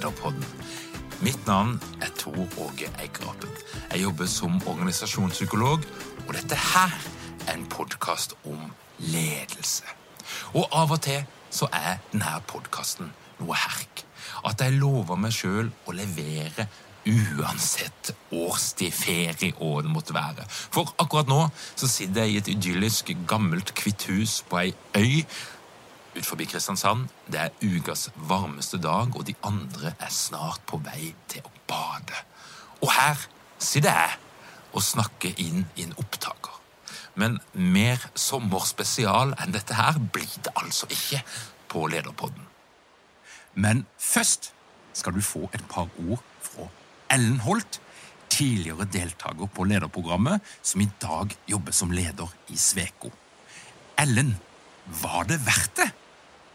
Lederpodden. Mitt navn er Tor Åge Eikerapen. Jeg jobber som organisasjonspsykolog, og dette her er en podkast om ledelse. Og av og til så er denne podkasten noe herk. At jeg lover meg sjøl å levere uansett årstid, ferie og det måtte være. For akkurat nå så sitter jeg i et idyllisk, gammelt, kvitt hus på ei øy ut forbi Kristiansand. Det er ukas varmeste dag, og de andre er snart på vei til å bade. Og her sitter jeg og snakker inn i en opptaker. Men mer sommerspesial enn dette her blir det altså ikke på Lederpodden. Men først skal du få et par ord fra Ellen Holt, tidligere deltaker på lederprogrammet, som i dag jobber som leder i Sveko. Ellen, var det verdt det?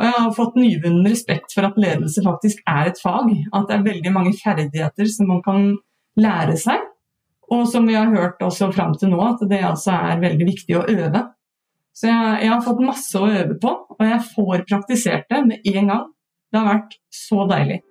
Og jeg har fått nyvunnen respekt for at ledelse faktisk er et fag. At det er veldig mange ferdigheter som man kan lære seg. Og som vi har hørt også fram til nå, at det altså er veldig viktig å øve. Så jeg, jeg, har fått masse å øve på, og jeg får praktisert det med en gang. Det har vært så deilig.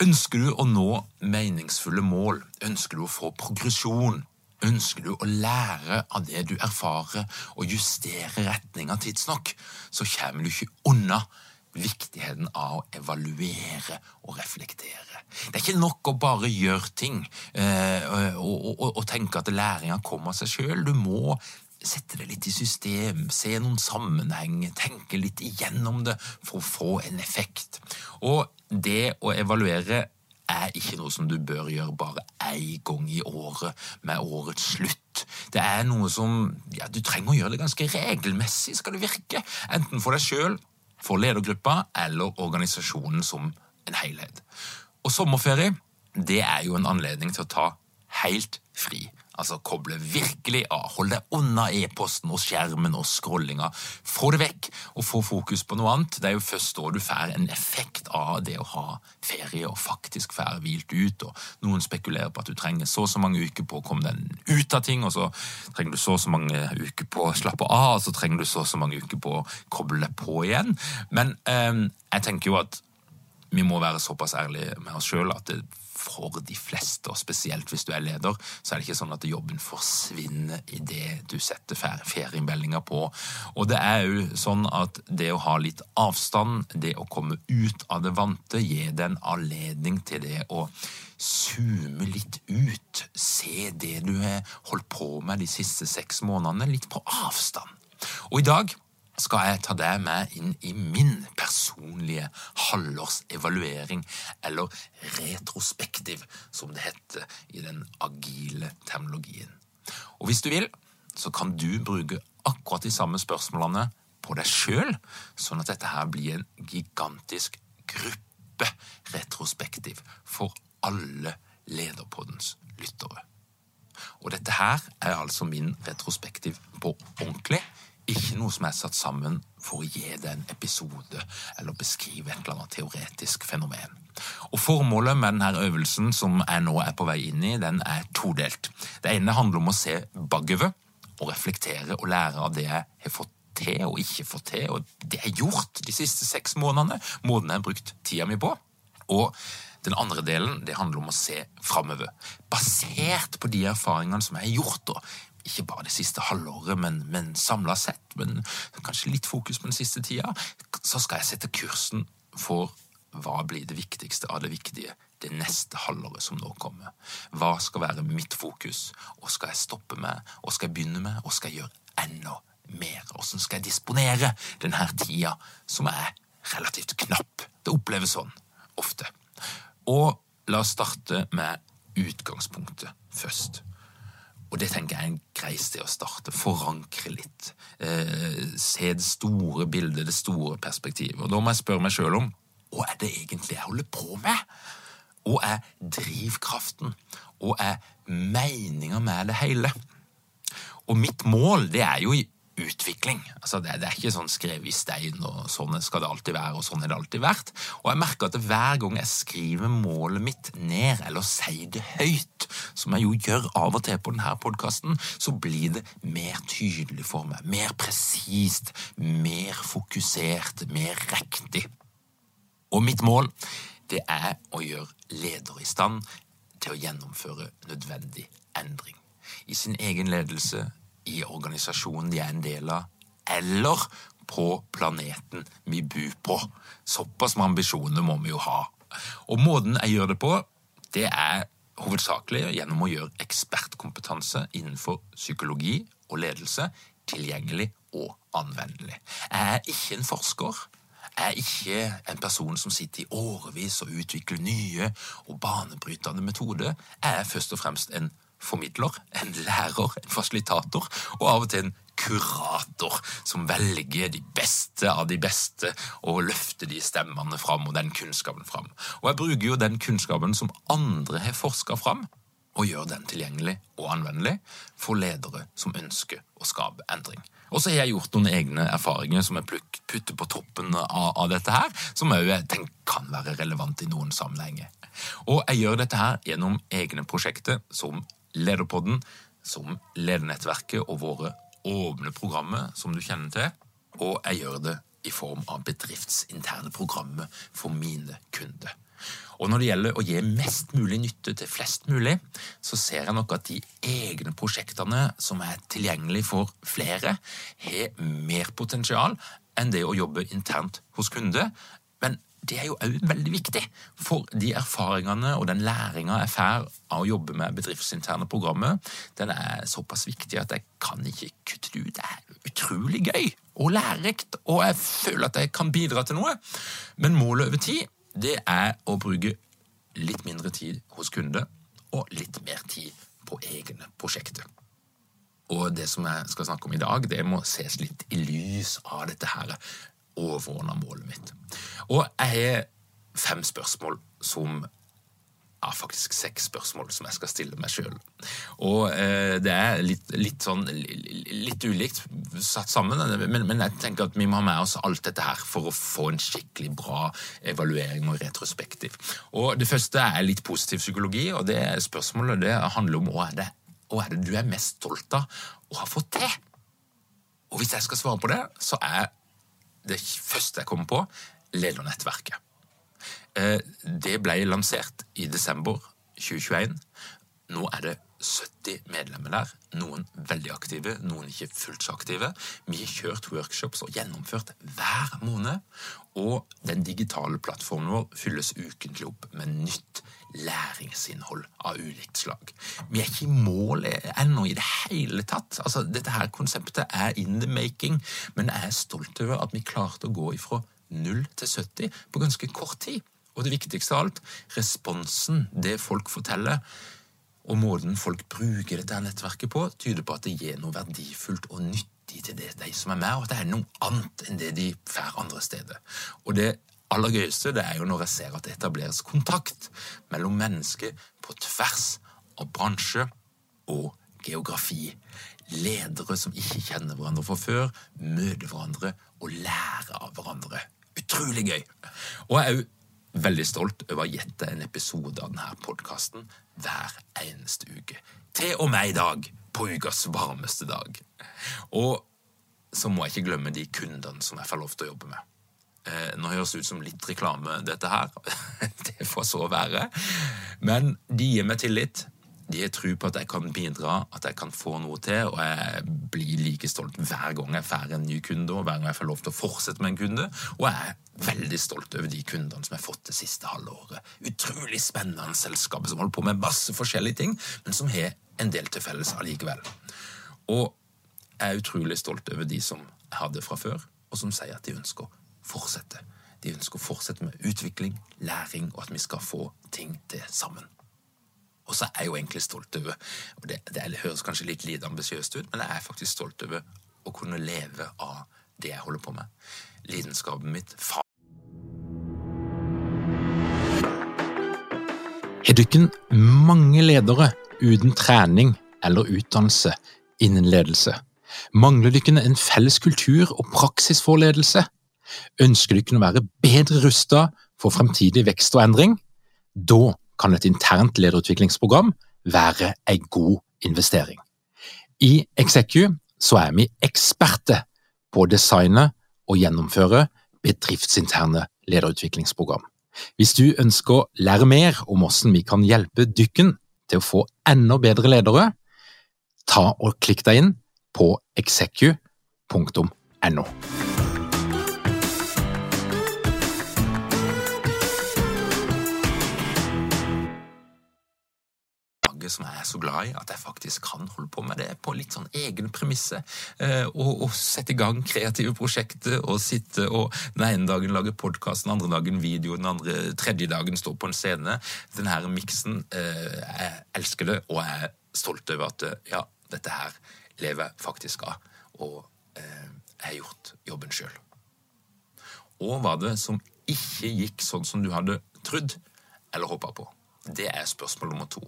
Ønsker du å nå meningsfulle mål? Ønsker du å få progresjon? Ønsker du å lære av det du erfarer, og justere retninga tidsnok, så kommer du ikke unna viktigheten av å evaluere og reflektere. Det er ikke nok å bare gjøre ting eh, og, og, og, tenke at læringa kommer av seg sjøl. Du må sette det litt i system, se noen sammenheng, tenke litt igjennom det for å få en effekt. Og det å evaluere er ikke noe som du bør gjøre bare én gang i året med årets slutt. Det er noe som ja, Du trenger å gjøre det ganske regelmessig, skal det virke. Enten for deg sjøl, for ledergruppa eller organisasjonen som en helhet. Og sommerferie det er jo en anledning til å ta helt fri. Altså koble virkelig av. Hold deg unna e-posten og skjermen og scrollinga. Få det vekk, og få fokus på noe annet. Det er jo først da du får en effekt av det å ha ferie og faktisk får hvilt ut. og Noen spekulerer på at du trenger så og så mange uker på å komme deg ut av ting, og så trenger du så og så mange uker på å slappe av, og så trenger du så og så mange uker på å koble på igjen. Men eh, jeg tenker jo at vi må være såpass ærlige med oss sjøl at det for de fleste, og spesielt hvis du er leder, så er det ikke sånn at jobben forsvinner idet du setter feriemeldinga på. Og det er jo sånn at det å ha litt avstand, det å komme ut av det vante, gir deg en anledning til det å zoome litt ut. Se det du har holdt på med de siste seks månedene, litt på avstand. Og i dag skal jeg ta deg med inn i min personlige halvårsevaluering, eller retrospektiv, som det heter i den agile terminologien. Og hvis du vil, så kan du bruke akkurat de samme spørsmålene på deg sjøl, sånn at dette her blir en gigantisk gruppe retrospektiv for alle Lederpoddens lyttere. Og dette her er altså min retrospektiv på ordentlig ikke noe som er satt sammen for å gi deg en episode eller beskrive et eller annet teoretisk fenomen. Og Formålet med denne øvelsen som jeg nå er på vei inn i, den er todelt. Det ene handler om å se bakover og reflektere og lære av det jeg har fått til og ikke fått til, og det jeg har gjort de siste seks månedene, måten jeg har brukt tida mi på. Og den andre delen det handler om å se framover, basert på de erfaringene som jeg har gjort, og ikke bare det siste halvåret, men, men samla sett, men kanskje litt fokus på den siste tida, så skal jeg sette kursen for hva blir det viktigste av det viktige det neste halvåret som nå kommer. Hva skal være mitt fokus, Hva skal jeg stoppe med, Hva skal jeg begynne med, Hva skal jeg gjøre enda mer? Hvordan skal jeg disponere denne tida, som er relativt knapp? Det oppleves sånn ofte. Og la oss starte med utgangspunktet først. Og det tenker jeg er en grei sted å starte. Forankre litt. Eh, se det store bildet, det store perspektivet. Og da må jeg spørre meg sjøl om hva er det egentlig jeg holder på med? Hva er drivkraften? Hva er meninga med det hele? Og mitt mål det er jo utvikling. Altså det, det, er ikke sånn skrevet i stein, og sånn skal det alltid være, og sånn har det alltid vært. Og jeg merker at hver gang jeg skriver målet mitt ned, eller sier det høyt, som jeg jo gjør av og til på denne podkasten, så blir det mer tydelig for meg. Mer presist, mer fokusert, mer riktig. Og mitt mål, det er å gjøre ledere i stand til å gjennomføre nødvendig endring. I sin egen ledelse, i organisasjonen de er en del av, eller på planeten vi bor på. Såpass med ambisjoner må vi jo ha. Og måten jeg gjør det på, det er hovedsakelig gjennom å gjøre ekspertkompetanse innenfor psykologi og ledelse tilgjengelig og anvendelig. Jeg er ikke en forsker. Jeg er ikke en person som sitter i årevis og utvikler nye og banebrytende metoder. Jeg er først og fremst en formidler, en lærer, en fasilitator, og av og til en kurator som velger de beste av de beste og løfter de stemmene fram og den kunnskapen fram. Og jeg bruker jo den kunnskapen som andre har forska fram, og gjør den tilgjengelig og anvendelig for ledere som ønsker å skape endring. Og så har jeg gjort noen egne erfaringer som jeg putter på toppen av, dette her, som òg jeg tenker kan være relevant i noen sammenhenger. Og jeg gjør dette her gjennom egne prosjekter som Lederpodden, som ledernettverket og våre åpne programmet som du kjenner til. Og jeg gjør det i form av bedriftsinterne programmer for mine kunder. Og når det gjelder å gi mest mulig nytte til flest mulig, så ser jeg nok at de egne prosjektene som er tilgjengelige for flere, har mer potensial enn det å jobbe internt hos kunde. Det er jo òg veldig viktig. For de erfaringene og den læringa jeg får av å jobbe med bedriftsinterne programmer, den er såpass viktig at jeg kan ikke kutte det ut. Det er utrolig gøy og lærerikt, og jeg føler at jeg kan bidra til noe. Men målet over tid, det er å bruke litt mindre tid hos kunde og litt mer tid på egne prosjekter. Og det som jeg skal snakke om i dag, det må ses litt i lys av dette her overordna målet mitt. Og jeg har fem spørsmål som ja, faktisk seks spørsmål som jeg skal stille meg sjøl. Og eh, det er litt, litt, sånn litt ulikt satt sammen, men, men, jeg tenker at vi må ha med oss alt dette her for å få en skikkelig bra evaluering og retrospektiv. Og Det første er litt positiv psykologi, og det spørsmålet det handler om hva er det, hva er det du er mest stolt av å ha fått til? Og hvis jeg skal svare på det, så er det første jeg kommer på, ledernettverket. Eh, det ble lansert i desember 2021. Nå er det 70 medlemmer der. Noen veldig aktive, noen ikke fullt så aktive. Vi har kjørt workshops og gjennomført hver måned. Og den digitale plattformen vår fylles ukentlig opp med nytt læringsinnhold av ulikt slag. Vi er ikke i mål ennå i det hele tatt. Altså, dette her konseptet er in the making, men jeg er stolt over at vi klarte å gå ifra 0 til 70 på ganske kort tid. Og det viktigste av alt, responsen, det folk forteller, og måten folk bruker dette nettverket på, tyder på at det gir noe verdifullt og nyttig til det, de som er med, og at det er noe annet enn det de får andre steder. Og det aller gøyeste det er jo når jeg ser at det etableres kontakt mellom mennesker på tvers av bransje og geografi. Ledere som ikke kjenner hverandre fra før, møter hverandre og lærer av hverandre. Utrolig gøy! Og jeg er òg veldig stolt over å gjette en episode av denne podkasten hver eneste uke. Til og med i dag, på ukas varmeste dag. Og så må jeg ikke glemme de kundene som jeg får lov til å jobbe med. Eh, nå høres det ut som litt reklame, dette her. Det får så være. Men de gir meg tillit. De har tro på at jeg kan bidra, at jeg kan få noe til, og jeg blir like stolt hver gang jeg får en ny kunde, og hver gang jeg får lov til å fortsette med en kunde. Og jeg er veldig stolt over de kundene som jeg har fått det siste halve året. Utrolig spennende selskaper som holder på med masse forskjellige ting, men som har en del til felles allikevel. Og jeg er utrolig stolt over de som jeg hadde fra før, og som sier at de ønsker fortsette. De ønsker å fortsette med utvikling, læring, og at vi skal få ting til sammen. Og så er jeg jo egentlig stolt over og det, det høres kanskje litt lite ambisiøst ut, men jeg er faktisk stolt over å kunne leve av det jeg holder på med. Lidenskapen mitt. Har dere mange ledere uten trening eller utdannelse innen ledelse? Mangler dere en felles kultur og praksis for ledelse? Ønsker du kunne være bedre rustet for fremtidig vekst og endring? Da kan et internt lederutviklingsprogram være en god investering. I Execu er vi eksperter på å designe og gjennomføre bedriftsinterne lederutviklingsprogram. Hvis du ønsker å lære mer om hvordan vi kan hjelpe dykken til å få enda bedre ledere, ta og klikk deg inn på execu.no. som jeg er så glad i, at jeg faktisk kan holde på med det på litt sånn egen premisse. Eh, og, og, sette i gang kreative prosjekter og sitte og den ene dagen lage podkast, den andre dagen video, den andre, tredje dagen stå på en scene. Den her miksen, eh, jeg elsker det, og jeg er stolt over at ja, dette her lever jeg faktisk av. Og eh, jeg har gjort jobben sjøl. Og var det som ikke gikk sånn som du hadde trodd eller håpa på? Det er spørsmål nummer to.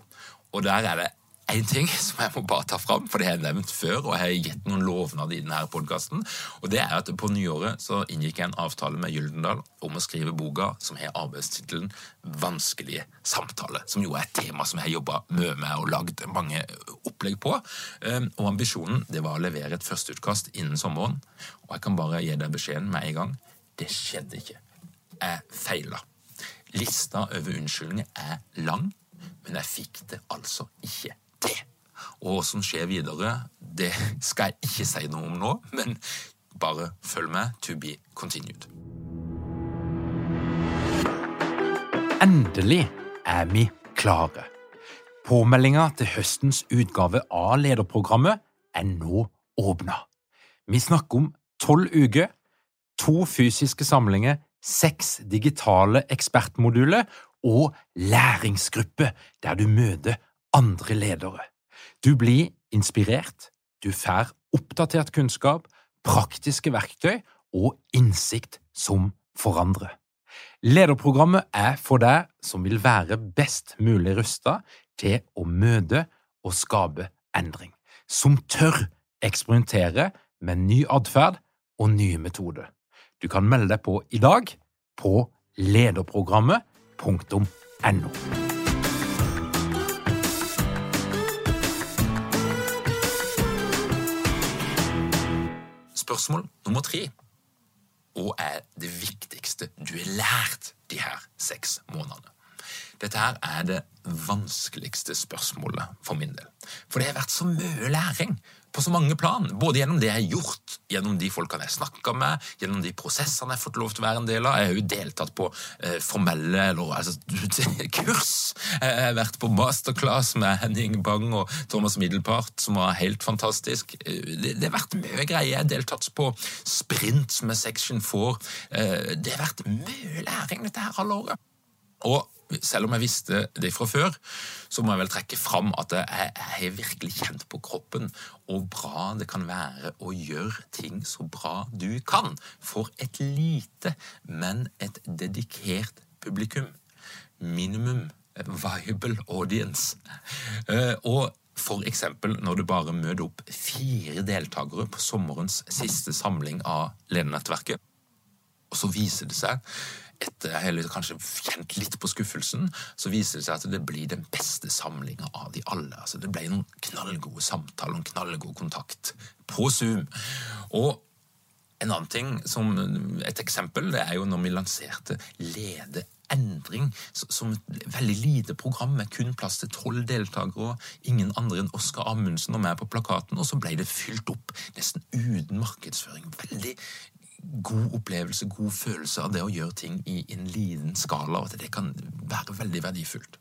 Og der er det én ting som jeg må bare ta fram, for det har jeg nevnt før, og jeg har gitt noen lovnader i denne podkasten. Og det er at på nyåret så inngikk jeg en avtale med Gyldendal om å skrive boka som har arbeidstittelen 'Vanskelige samtaler', som jo er et tema som jeg har jobba mye med og lagd mange opplegg på. Ehm, og ambisjonen det var å levere et førsteutkast innen sommeren. Og jeg kan bare gi deg beskjeden med en gang. Det skjedde ikke. Jeg feila. Lista over unnskyldninger er lang men jeg fikk det altså ikke til. Og hva som skjer videre, det skal jeg ikke si noe om nå, men bare følg med. To be continued. Endelig er vi klare. Påmeldinga til høstens utgave av lederprogrammet er nå åpna. Vi snakker om tolv uker, to fysiske samlinger, seks digitale ekspertmoduler og læringsgruppe der du møter andre ledere. Du blir inspirert, du får oppdatert kunnskap, praktiske verktøy og innsikt som forandrer. Lederprogrammet er for deg som vil være best mulig rusta til å møte og skape endring, som tør eksperimentere med ny atferd og nye metoder. Du kan melde deg på i dag på lederprogrammet.no. Spørsmål nummer tre. Hva er det viktigste du har lært de her seks månedene? Dette her er det vanskeligste spørsmålet for min del. For det har vært så mye læring på så mange plan. Både gjennom det jeg har gjort, gjennom de folkene jeg snakka med, gjennom de prosessene jeg har fått lov til å være en del av. Jeg har jo deltatt på eh, formelle eller, altså, kurs. Jeg har vært på masterclass med Henning Bang og Thomas Middelpart, som var helt fantastisk. Eh, det, det har vært mye greier. Jeg har deltatt på sprint med Section 4. Eh, det har vært mye læring dette her halvåret. Og selv om jeg visste det fra før, så må jeg vel trekke fram at jeg har virkelig kjent på kroppen hvor bra det kan være å gjøre ting så bra du kan for et lite, men et dedikert publikum. Minimum viable audience. Eh, og eksempel når du bare møter opp fire deltakere på sommerens siste samling av Ledernettverket, og så viser det seg etter jeg kanskje kjent litt på skuffelsen, så viser det seg at det blir den beste samlinga av de alle. Altså, det ble noen knallgode samtaler og knallgod kontakt på Zoom. Og en annen ting, som et eksempel, det er jo når vi lanserte Lede endring som et veldig lite program med kun plass til tolv deltakere og ingen andre enn Oskar Amundsen og meg på plakaten, og så ble det fylt opp nesten uten markedsføring. Veldig god opplevelse, god følelse av det å gjøre ting i en liten skala, og at det kan være veldig verdifullt.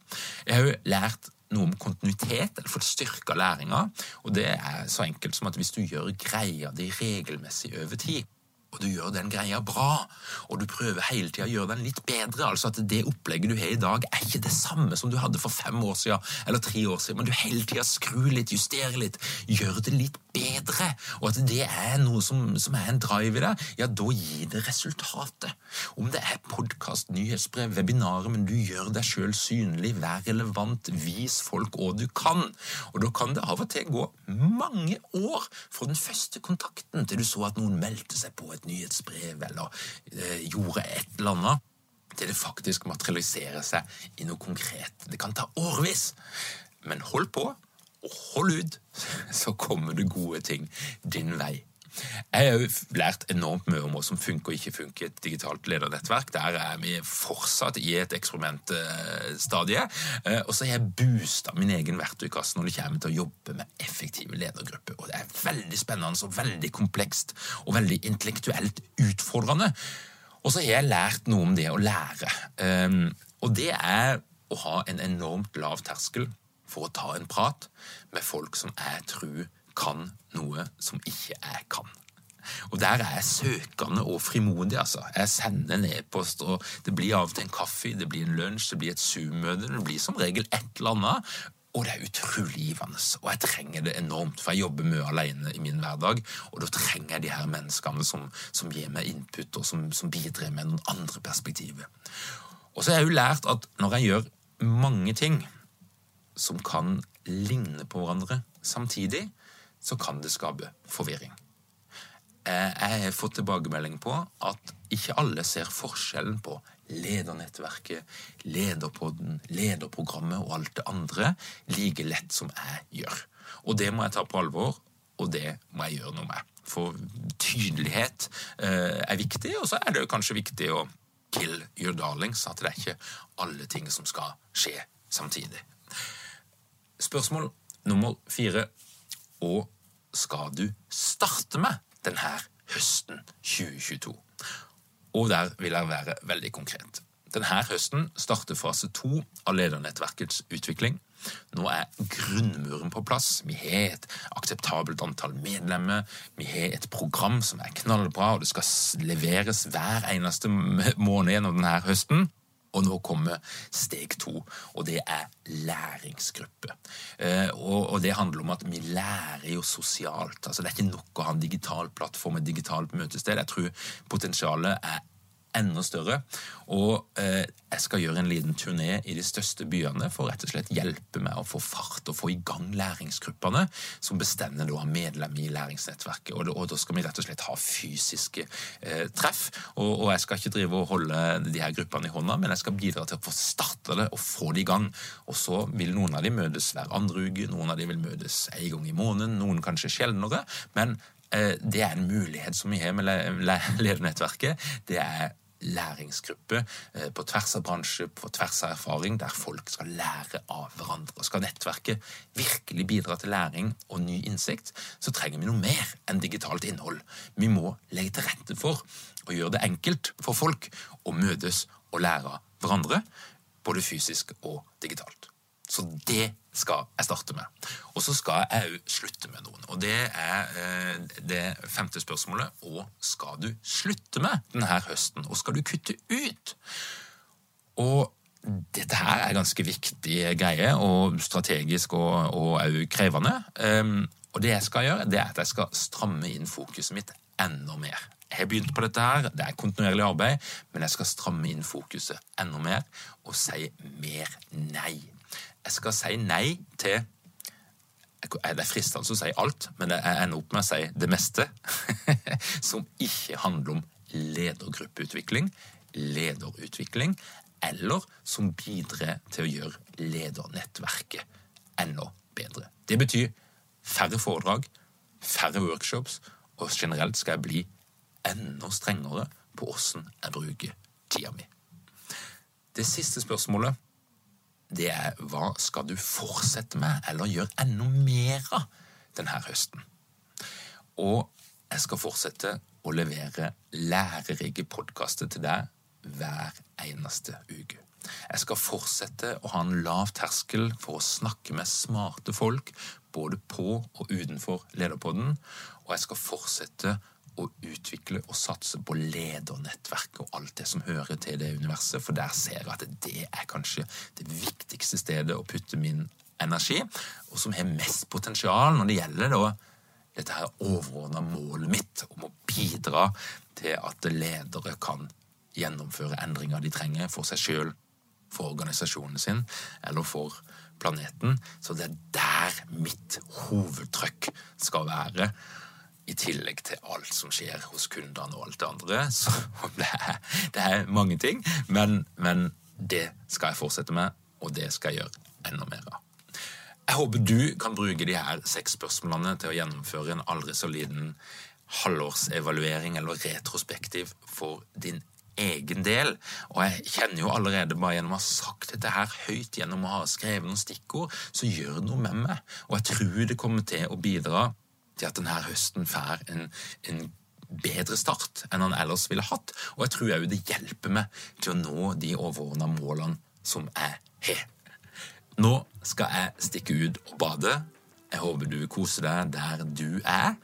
Jeg har jo lært noe om kontinuitet, eller fått styrka læringa, og det er så enkelt som at hvis du gjør greia di regelmessig over tid, og du gjør den greia bra, og du prøver hele tida å gjøre den litt bedre. Altså at det opplegget du har i dag, er ikke det samme som du hadde for fem år siden eller tre år siden, men du hele tida skrur litt, justerer litt, gjør det litt bedre, og at det er noe som, som er en drive i deg, ja, da gir det resultatet. Om det er podkast, nyhetsbrev, webinarer, men du gjør deg sjøl synlig, vær relevant, vis folk hva du kan. Og da kan det av og til gå mange år fra den første kontakten til du så at noen meldte seg på et et nyhetsbrev eller eh, gjorde et eller annet, til det faktisk materialiserer seg i noe konkret. Det kan ta årevis, men hold på og hold ut, så kommer det gode ting din vei. Jeg har òg lært enormt mye om hva som funker og ikke funker i et digitalt ledernettverk. Der er vi fortsatt i et eksperimentstadie. Eh, og så har jeg boosta min egen verktøykasse når det kommer til å jobbe med effektive ledergrupper. Og det er veldig spennende og veldig komplekst og veldig intellektuelt utfordrende. Og så har jeg lært noe om det å lære. Ehm, og det er å ha en enormt lav terskel for å ta en prat med folk som jeg tror kan noe som ikke jeg kan. Og der er jeg søkende og frimodig, altså. Jeg sender en e-post, og det blir av og til en kaffe, det blir en lunsj, det blir et Zoom-møte, det blir som regel et eller annet. Og det er utrolig givende, og jeg trenger det enormt, for jeg jobber mye alene i min hverdag, og da trenger jeg de her menneskene som, som gir meg input, og som, som bidrar med noen andre perspektiver. Og så har jeg jo lært at når jeg gjør mange ting som kan ligne på hverandre samtidig, så kan det skape forvirring. Eh, jeg har fått tilbakemelding på at ikke alle ser forskjellen på ledernettverket, lederpodden, lederprogrammet og alt det andre like lett som jeg gjør. Og det må jeg ta på alvor, og det må jeg gjøre noe med. For tydelighet eh, er viktig, og så er det kanskje viktig å kill your darlings, at det er ikke alle ting som skal skje samtidig. Spørsmål nummer fire og skal du starte med denne høsten 2022? Og der vil jeg være veldig konkret. Denne høsten starter fase to av ledernettverkets utvikling. Nå er grunnmuren på plass. Vi har et akseptabelt antall medlemmer. Vi har et program som er knallbra, og det skal leveres hver eneste måned gjennom denne høsten. Og nå kommer steg to, og det er læringsgruppe. Eh, og, det handler om at vi lærer jo sosialt. altså Det er ikke nok å ha en digital plattform, et digitalt møtested. Jeg tror potensialet er enda større. Og eh, jeg skal gjøre en liten turné i de største byene for rett og slett hjelpe meg å få fart og få i gang læringsgruppene, som bestemmer da medlem i læringsnettverket. Og, og, da skal vi rett og slett ha fysiske eh, treff. Og, og, jeg skal ikke drive og holde de her gruppene i hånda, men jeg skal bidra til å få starta det og få det i gang. Og så vil noen av de møtes hver andre uke, noen av de vil møtes en gang i måneden, noen kanskje sjeldnere. men eh, det er en mulighet som vi har med ledernettverket. Det er læringsgruppe eh, på tvers av bransje, på tvers av erfaring, der folk skal lære av hverandre. Og Skal nettverket virkelig bidra til læring og ny innsikt, så trenger vi noe mer enn digitalt innhold. Vi må legge til rette for å gjøre det enkelt for folk å møtes og lære av hverandre, både fysisk og digitalt. Så det skal jeg starte med. Og så skal jeg òg slutte med noen. Og det er eh, det femte spørsmålet. Og skal du slutte med denne høsten? Og skal du kutte ut? Og dette her er ganske viktig greie, og strategisk og òg krevende. Um, og det jeg skal gjøre, det er at jeg skal stramme inn fokuset mitt enda mer. Jeg har begynt på dette her, det er kontinuerlig arbeid, men jeg skal stramme inn fokuset enda mer og si mer nei jeg skal si nei til det er fristende å si alt, men jeg ender opp med å si det meste som ikke handler om ledergruppeutvikling, lederutvikling, eller som bidrar til å gjøre ledernettverket enda bedre. Det betyr færre foredrag, færre workshops, og generelt skal jeg bli enda strengere på åssen jeg bruker tida mi. Det siste spørsmålet det er hva skal du fortsette med, eller gjøre enda mer av denne høsten? Og jeg skal fortsette å levere lærerike podkaster til deg hver eneste uke. Jeg skal fortsette å ha en lav terskel for å snakke med smarte folk, både på og utenfor Lederpodden, og jeg skal fortsette å utvikle og satse på ledernettverk og alt det som hører til det universet, for der ser jeg at det er kanskje det viktigste stedet å putte min energi, og som har mest potensial når det gjelder da dette her overordna målet mitt om å bidra til at ledere kan gjennomføre endringer de trenger for seg sjøl, for organisasjonen sin eller for planeten. Så det er der mitt hovedtrykk skal være i tillegg til alt som skjer hos kundene og alt det andre. Så det er, mange ting, men, men, det skal jeg fortsette med, og det skal jeg gjøre enda mer av. Jeg håper du kan bruke de her seks spørsmålene til å gjennomføre en aldri så liten halvårsevaluering eller retrospektiv for din egen del. Og jeg kjenner jo allerede bare gjennom å ha sagt dette her høyt, gjennom å ha skrevet noen stikkord, så gjør noe med meg. Og jeg tror det kommer til å bidra til at denne høsten får en, en bedre start enn han ellers ville hatt. Og jeg tror òg det hjelper meg til å nå de overordna målene som jeg har. Nå skal jeg stikke ut og bade. Jeg håper du koser deg der du er.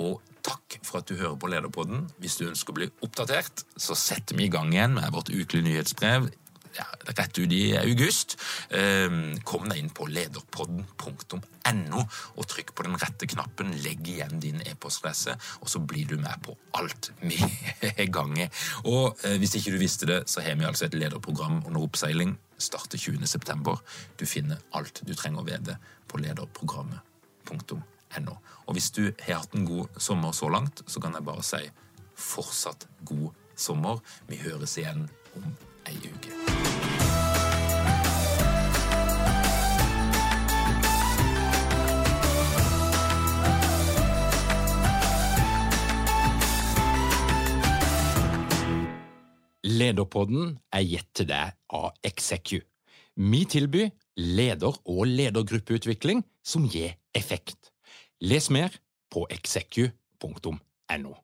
Og takk for at du hører på Lederpodden. Hvis du ønsker å bli oppdatert, så setter vi i gang igjen med vårt ukelige nyhetsbrev ja, rett ut i august. Ehm, kom deg inn på lederpodden.no og trykk på den rette knappen. Legg igjen din e-postadresse, og så blir du med på alt vi er i gang i. Og eh, hvis ikke du visste det, så har vi altså et lederprogram under oppseiling. Starter 20.9. Du finner alt du trenger å vite på lederprogrammet.no. Og hvis du har hatt en god sommer så langt, så kan jeg bare si fortsatt god sommer. Vi høres igjen om ei uke. Lederpodden er gitt til deg av Execu. Vi tilbyr leder- og ledergruppeutvikling som gir effekt. Les mer på execu.no.